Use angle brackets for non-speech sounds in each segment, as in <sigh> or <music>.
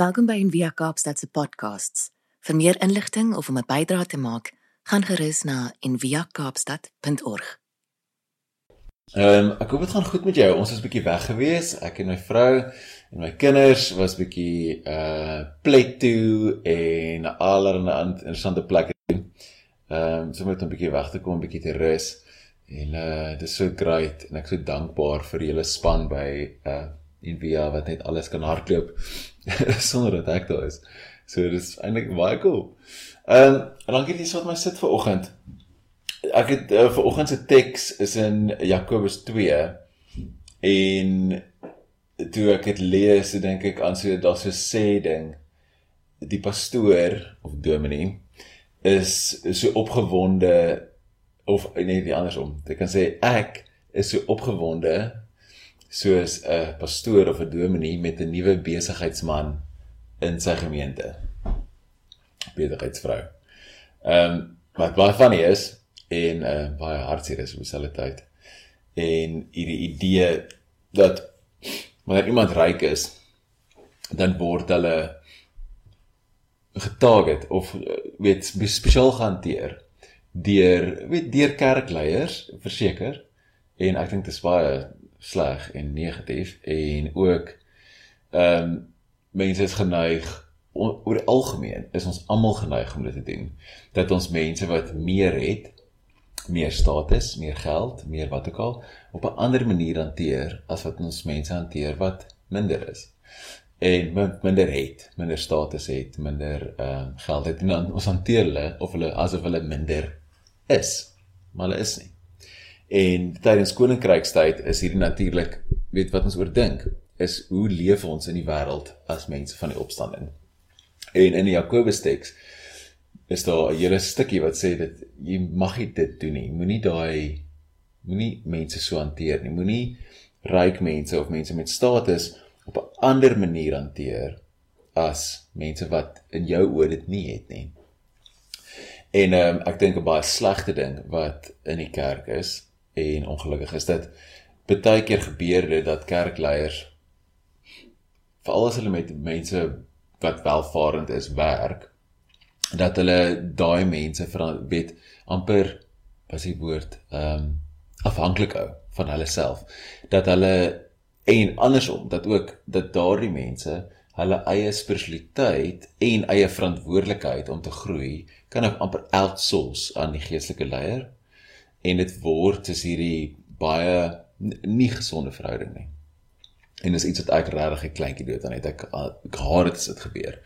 Welkom by Envia Kaapstad se podcasts. Vir meer inligting of om 'n bydrae te maak, gaan gerus na enviakaapstad.org. Ehm um, ek hoop dit gaan goed met jou. Ons was 'n bietjie weg gewees. Ek en my vrou en my kinders was bietjie uh plek toe en allerlei interessante plekke doen. Ehm um, so moet 'n bietjie weg te kom, bietjie te rus. En uh dit is so great en ek so dankbaar vir julle span by uh Envia wat net alles kan hardloop <laughs> sonder dat ek daar is. So dit is eintlik baie cool. Ehm um, dankie dis wat my sit vir oggend. Ek het uh, vir oggend se teks is in Jakobus 2 en toe ek dit lees, dink ek aan so daar's so sê ding die pastoor of dominee is so opgewonde of nee die andersom. Jy kan sê ek is so opgewonde soos 'n pastoor of 'n dominee met 'n nuwe besigheidsman in sy gemeente. Besigheidsvrou. Ehm um, wat baie funny is en uh, baie hartseer is op dieselfde tyd. En hierdie idee dat wanneer iemand ryk is, dan word hulle getarget of weet spesiaal gehanteer deur weet deur kerkleiers verseker en ek dink dit is baie sleg en negatief en ook ehm um, mense is geneig oor die algemeen is ons almal geneig om dit te doen. Dat ons mense wat meer het meer status, meer geld, meer wat ook al op 'n ander manier hanteer as wat ons mense hanteer wat minder is. En minder het, minder status het, minder ehm uh, geld het. En dan ons hanteer hulle of hulle asof hulle minder is, maar hulle is nie. En tydens koninkrykstyd is hierdie natuurlik, weet wat ons oor dink, is hoe leef ons in die wêreld as mense van die opstanding. En in die Jakobus teks is daar 'n hele stukkie wat sê dat jy mag nie dit doen nie. Moenie daai moenie mense so hanteer nie. Moenie ryk mense of mense met status op 'n ander manier hanteer as mense wat in jou oë dit nie het nie. En ehm um, ek dink 'n baie slegte ding wat in die kerk is en ongelukkig is dit baie keer gebeur dit dat kerkleiers veral as hulle met mense wat welvarend is werk dat hulle daai mense weet amper was die woord ehm um, afhanklik hou van hulle self. Dat hulle en andersom dat ook dat daardie mense hulle eie spiritualiteit en eie verantwoordelikheid om te groei kan amper outsource aan die geestelike leier en dit word is hierdie baie nie gesonde verhouding nie. En dis iets wat ek regtig 'n kleintjie dood aan het ek gehad het dit gebeur.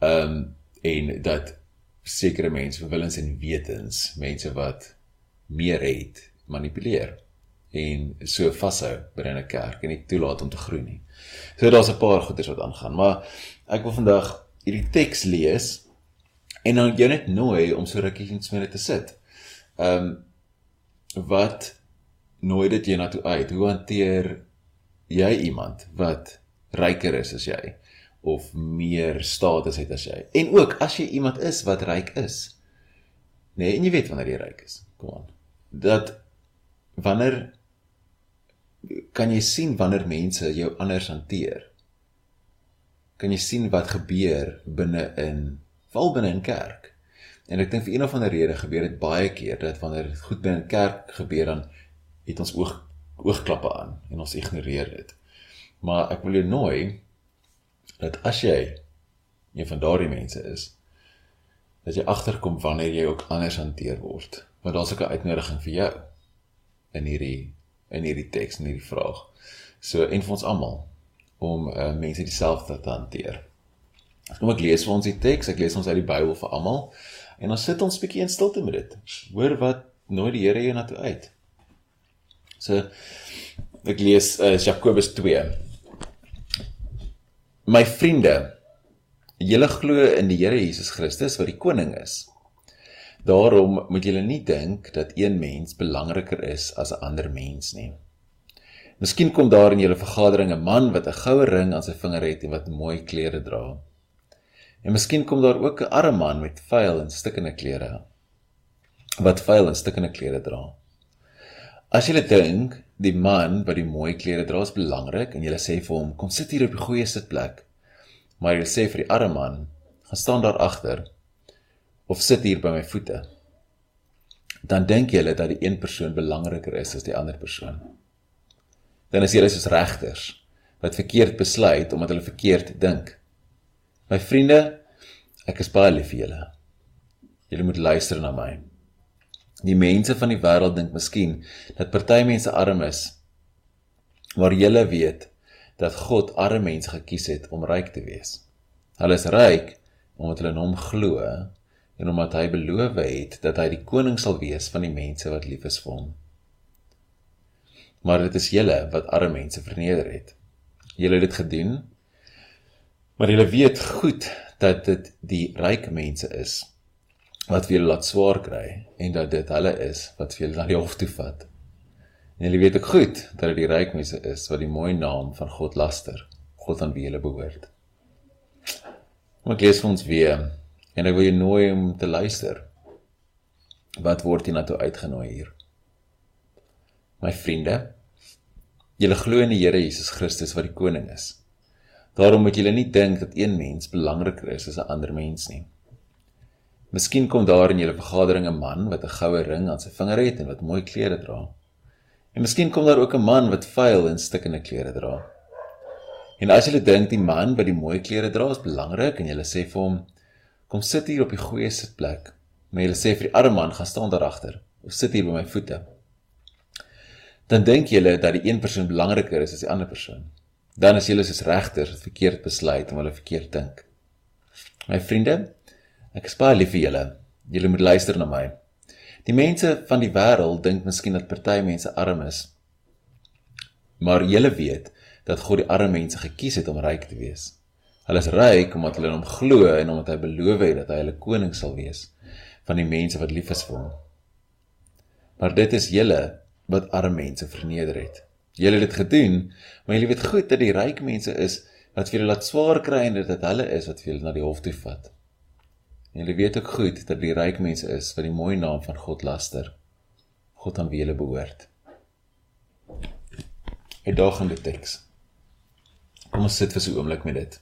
Ehm um, en dat sekere mense willens en wetens, mense wat meer het, manipuleer en so vashou binne 'n kerk en nie toelaat om te groei nie. So daar's 'n paar goeders wat aangaan, maar ek wil vandag hierdie teks lees en dan jou net nooi om so rukkie iets met dit te sit. Ehm um, wat nooi dit jy na toe uit? Hoe hanteer jy iemand wat ryker is as jy of meer status het as jy? En ook as jy iemand is wat ryk is. Nee, en jy weet wanneer jy ryk is. Kom aan. Dat wanneer kan jy sien wanneer mense jou anders hanteer? Kan jy sien wat gebeur binne in val binne in kerk? En ek dink vir een of ander rede gebeur dit baie keer dat wanneer dit goed binne in kerk gebeur dan het ons oog oogklappe aan en ons ignoreer dit. Maar ek wil jou nooi dat as jy een van daardie mense is dat jy agterkom wanneer jy ook anders hanteer word. Want daar's ook 'n uitnodiging vir jou in hierdie in hierdie teks en hierdie vraag. So en vir ons almal om uh, mense dieselfde te hanteer. Kom ek lees vir ons die teks, ek lees ons uit die Bybel vir almal en dan sit ons bietjie in stilte met dit. Hoor wat nooi die Here jou na toe uit. So ek lees uh, Jakobus 2. My vriende, julle glo in die Here Jesus Christus wat die koning is. Daarom moet julle nie dink dat een mens belangriker is as 'n ander mens nie. Miskien kom daar in julle vergadering 'n man wat 'n goue ring aan sy vinger het en wat mooi klere dra. En miskien kom daar ook 'n arme man met vuil en stikkende klere wat vuil en stikkende klere dra. As julle dink die man wat die mooi klere dra is belangrik en julle sê vir hom kom sit hier op die goeie sitplek, Maar jy sê vir die arme man, gaan staan daar agter of sit hier by my voete. Dan dink julle dat die een persoon belangriker is as die ander persoon. Dan is julle soos regters wat verkeerd besluit omdat hulle verkeerd dink. My vriende, ek is baie lief vir julle. Julle moet luister na my. Die mense van die wêreld dink miskien dat party mense arm is. Maar julle weet dat God arme mense gekies het om ryk te wees. Hulle is ryk omdat hulle in hom glo en omdat hy beloof het dat hy die koning sal wees van die mense wat lief is vir hom. Maar dit is julle wat arme mense verneder het. Julle het dit gedoen. Maar julle weet goed dat dit die ryk mense is wat vir julle laat swaar kry en dat dit hulle is wat vir julle na die hof toe vat. En julle weet ook goed dat dit die ryk mense is wat die mooi naam van God laster, God aan wie hulle behoort. Kom ek lees vir ons weer en ek wil jou nooi om te luister. Wat word hier na toe uitgenooi hier? My vriende, julle glo in die Here Jesus Christus wat die koning is. Daarom moet julle nie dink dat een mens belangriker is as 'n ander mens nie. Miskien kom daar in julle vergadering 'n man wat 'n goue ring aan sy vinger het en wat mooi klere dra. En miskien kom daar ook 'n man wat vuil en stikkende klere dra. En as jy dink die man wat die mooi klere dra is belangrik en jy sê vir hom kom sit hier op die goeie sitplek, maar jy sê vir die arme man gaan staan daar agter of sit hier by my voete. Dan dink jy dat die een persoon belangriker is as die ander persoon. Dan is julle soos regters verkeerd besluit om hulle verkeerd dink. My vriende, ek is baie lief vir julle. Julle moet luister na my. Die mense van die wêreld dink miskien dat party mense arm is. Maar julle weet dat God die arme mense gekies het om ryk te wees. Hulle is ryk omdat hulle in hom glo en omdat hy beloof het dat hy hulle koning sal wees van die mense wat lief is vir hom. Maar dit is julle wat arme mense verneder het. Julle het dit gedoen, maar julle weet goed dat die ryk mense is wat vir julle laat swaar kry en dit hulle is wat vir julle na die hof toe vat. En julle weet ook goed dat die ryk mense is wat die mooi naam van God laster. God aan wie hulle behoort. 'n Dagende teks. Kom ons sit vir so 'n oomblik met dit.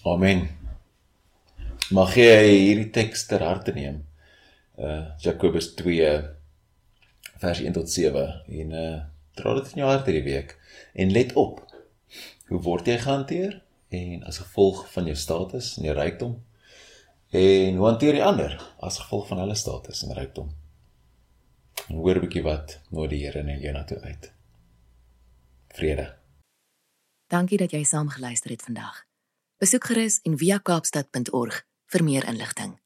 Amen. Mag jy hierdie teks ter harte neem. Uh Jakobus 2 vers 1 tot 7 en uh dra dit in jou hart hierdie week en let op. Hoe word jy gehanteer en as gevolg van jou status en jou rykdom? En hoe hanteer jy ander as gevolg van hulle status en rykdom? En hoor 'n bietjie wat nou die Here net jou na toe uit. Vrede. Dankie dat jy saam geluister het vandag. Besoek gerus en via kaapstad.org vir meer inligting.